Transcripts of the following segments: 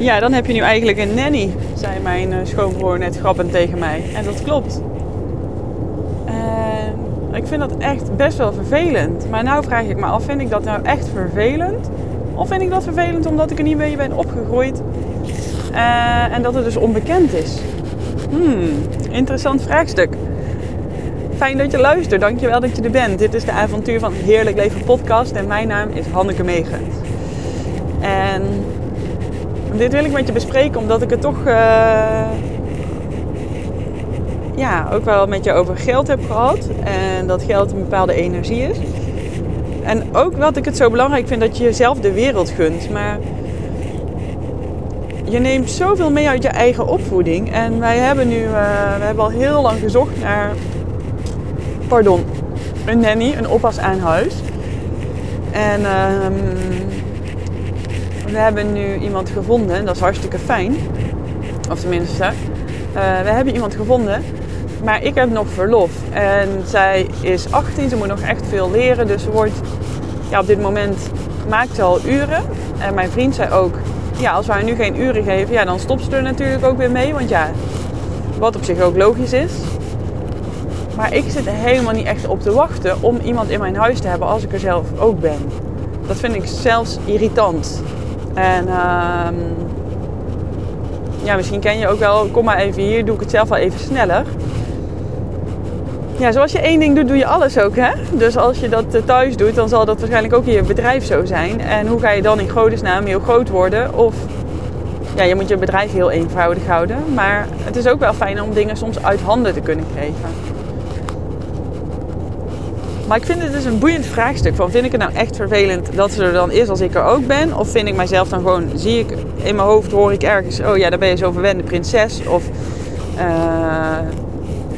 Ja, dan heb je nu eigenlijk een nanny, zei mijn uh, schoonbroer net grappend tegen mij. En dat klopt. En ik vind dat echt best wel vervelend. Maar nou vraag ik me af, vind ik dat nou echt vervelend? Of vind ik dat vervelend omdat ik er niet mee ben opgegroeid uh, en dat het dus onbekend is? Hmm, interessant vraagstuk. Fijn dat je luistert. Dankjewel dat je er bent. Dit is de Avontuur van Heerlijk Leven podcast en mijn naam is Hanneke Megens. En dit wil ik met je bespreken omdat ik het toch uh, ja, ook wel met je over geld heb gehad. En dat geld een bepaalde energie is. En ook wat ik het zo belangrijk vind dat je jezelf de wereld gunt. Maar je neemt zoveel mee uit je eigen opvoeding. En wij hebben nu, uh, we hebben al heel lang gezocht naar, pardon, een nanny, een oppas aan huis. En uh, we hebben nu iemand gevonden, dat is hartstikke fijn. Of tenminste, uh, we hebben iemand gevonden. Maar ik heb nog verlof. En zij is 18, ze moet nog echt veel leren. Dus ze wordt ja, op dit moment maakt ze al uren. En mijn vriend zei ook, ja, als we haar nu geen uren geven, ja, dan stopt ze er natuurlijk ook weer mee. Want ja, wat op zich ook logisch is. Maar ik zit helemaal niet echt op te wachten om iemand in mijn huis te hebben als ik er zelf ook ben. Dat vind ik zelfs irritant. En uh, ja, misschien ken je ook wel, kom maar even hier, doe ik het zelf wel even sneller. Ja, zoals je één ding doet, doe je alles ook. Hè? Dus als je dat eh, thuis doet, dan zal dat waarschijnlijk ook in je bedrijf zo zijn. En hoe ga je dan in godesnaam heel groot worden? Of ja, je moet je bedrijf heel eenvoudig houden. Maar het is ook wel fijn om dingen soms uit handen te kunnen geven. Maar ik vind het dus een boeiend vraagstuk. Van, vind ik het nou echt vervelend dat ze er dan is als ik er ook ben? Of vind ik mijzelf dan gewoon, zie ik in mijn hoofd, hoor ik ergens... Oh ja, dan ben je zo verwende prinses. Of uh,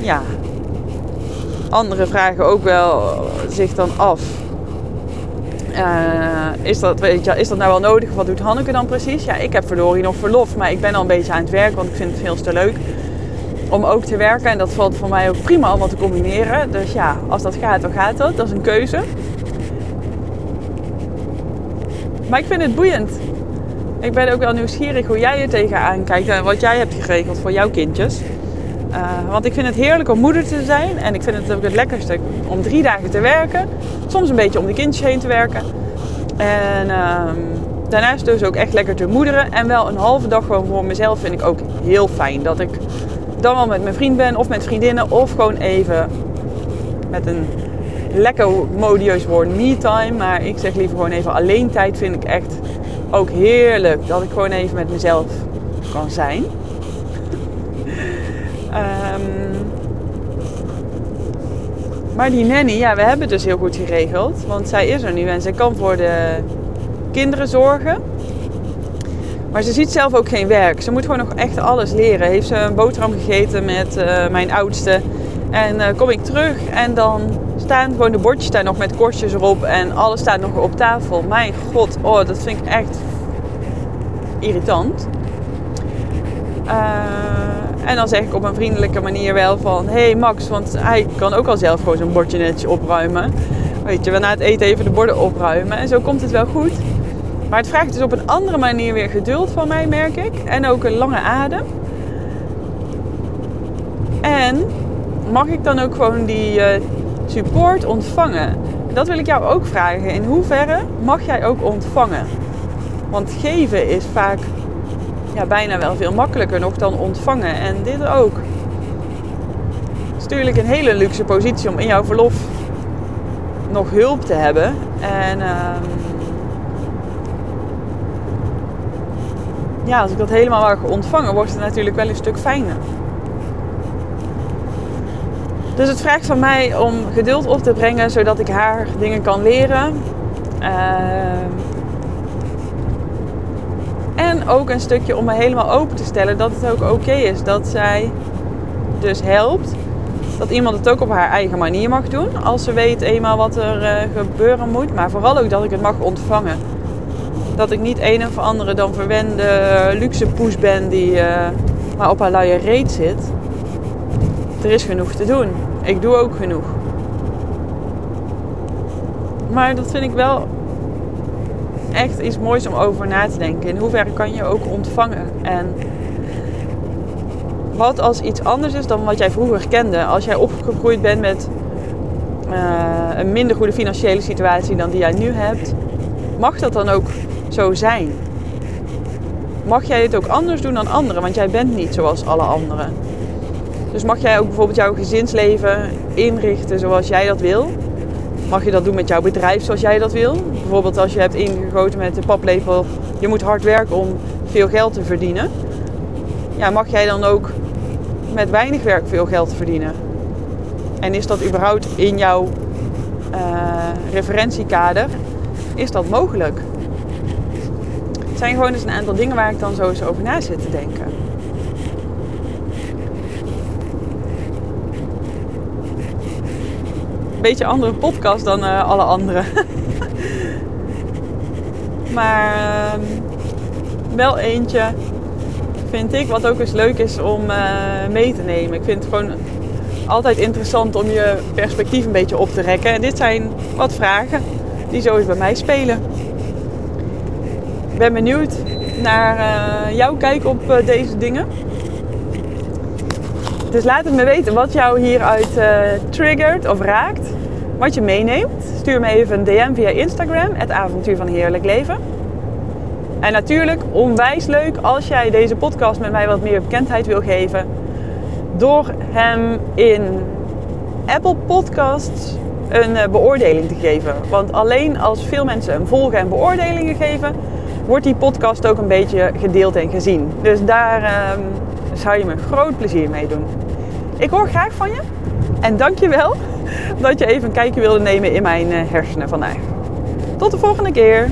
ja, andere vragen ook wel zich dan af. Uh, is, dat, weet je, is dat nou wel nodig? Wat doet Hanneke dan precies? Ja, ik heb verdorie nog verlof, maar ik ben al een beetje aan het werk, want ik vind het veel te leuk om ook te werken. En dat valt voor mij ook prima allemaal te combineren. Dus ja, als dat gaat, dan gaat dat. Dat is een keuze. Maar ik vind het boeiend. Ik ben ook wel nieuwsgierig hoe jij er tegenaan kijkt en wat jij hebt geregeld voor jouw kindjes. Uh, want ik vind het heerlijk om moeder te zijn. En ik vind het ook het lekkerste om drie dagen te werken. Soms een beetje om de kindjes heen te werken. En uh, daarnaast dus ook echt lekker te moederen. En wel een halve dag gewoon voor mezelf vind ik ook heel fijn. Dat ik dan wel met mijn vriend ben of met vriendinnen. Of gewoon even met een lekker modieus woord me-time. Maar ik zeg liever gewoon even alleen tijd vind ik echt ook heerlijk. Dat ik gewoon even met mezelf kan zijn. Um, maar die nanny, ja, we hebben het dus heel goed geregeld. Want zij is er nu en zij kan voor de kinderen zorgen. Maar ze ziet zelf ook geen werk. Ze moet gewoon nog echt alles leren. Heeft ze een boterham gegeten met uh, mijn oudste. En uh, kom ik terug en dan staan gewoon de bordjes daar nog met korstjes erop. En alles staat nog op tafel. Mijn god, oh, dat vind ik echt irritant. Uh, en dan zeg ik op een vriendelijke manier wel van... Hé hey Max, want hij kan ook al zelf gewoon zo'n bordje netjes opruimen. Weet je, we na het eten even de borden opruimen. En zo komt het wel goed. Maar het vraagt dus op een andere manier weer geduld van mij, merk ik. En ook een lange adem. En mag ik dan ook gewoon die uh, support ontvangen? Dat wil ik jou ook vragen. In hoeverre mag jij ook ontvangen? Want geven is vaak ja, bijna wel veel makkelijker nog dan ontvangen. En dit ook. Het is natuurlijk een hele luxe positie om in jouw verlof nog hulp te hebben. En um, ja, als ik dat helemaal mag ontvangen, wordt het natuurlijk wel een stuk fijner. Dus het vraagt van mij om geduld op te brengen, zodat ik haar dingen kan leren. Uh, en ook een stukje om me helemaal open te stellen dat het ook oké is dat zij dus helpt. Dat iemand het ook op haar eigen manier mag doen. Als ze weet eenmaal wat er uh, gebeuren moet. Maar vooral ook dat ik het mag ontvangen. Dat ik niet een of andere dan verwende luxe poes ben die uh, maar op haar luie reet zit. Er is genoeg te doen. Ik doe ook genoeg. Maar dat vind ik wel echt iets moois om over na te denken. In hoeverre kan je ook ontvangen? En wat als iets anders is dan wat jij vroeger kende? Als jij opgegroeid bent met uh, een minder goede financiële situatie dan die jij nu hebt, mag dat dan ook zo zijn? Mag jij het ook anders doen dan anderen? Want jij bent niet zoals alle anderen. Dus mag jij ook bijvoorbeeld jouw gezinsleven inrichten zoals jij dat wil? Mag je dat doen met jouw bedrijf zoals jij dat wil? Bijvoorbeeld als je hebt ingegoten met de paplepel, je moet hard werken om veel geld te verdienen. Ja, mag jij dan ook met weinig werk veel geld verdienen? En is dat überhaupt in jouw uh, referentiekader? Is dat mogelijk? Zijn gewoon eens een aantal dingen waar ik dan zo eens over na zit te denken. beetje andere podcast dan uh, alle andere. maar uh, wel eentje vind ik wat ook eens leuk is om uh, mee te nemen. Ik vind het gewoon altijd interessant om je perspectief een beetje op te rekken. En dit zijn wat vragen die zo eens bij mij spelen. Ben benieuwd naar uh, jouw kijk op deze dingen. Dus laat het me weten wat jou hieruit uh, triggert of raakt. Wat je meeneemt. Stuur me even een DM via Instagram, het avontuur van heerlijk leven. En natuurlijk onwijs leuk als jij deze podcast met mij wat meer bekendheid wil geven. Door hem in Apple Podcasts een eh, beoordeling te geven. Want alleen als veel mensen hem volgen en beoordelingen geven, wordt die podcast ook een beetje gedeeld en gezien. Dus daar uh, zou je me groot plezier mee doen. Ik hoor graag van je. En dankjewel dat je even een kijkje wilde nemen in mijn eh, hersenen vandaag. Tot de volgende keer.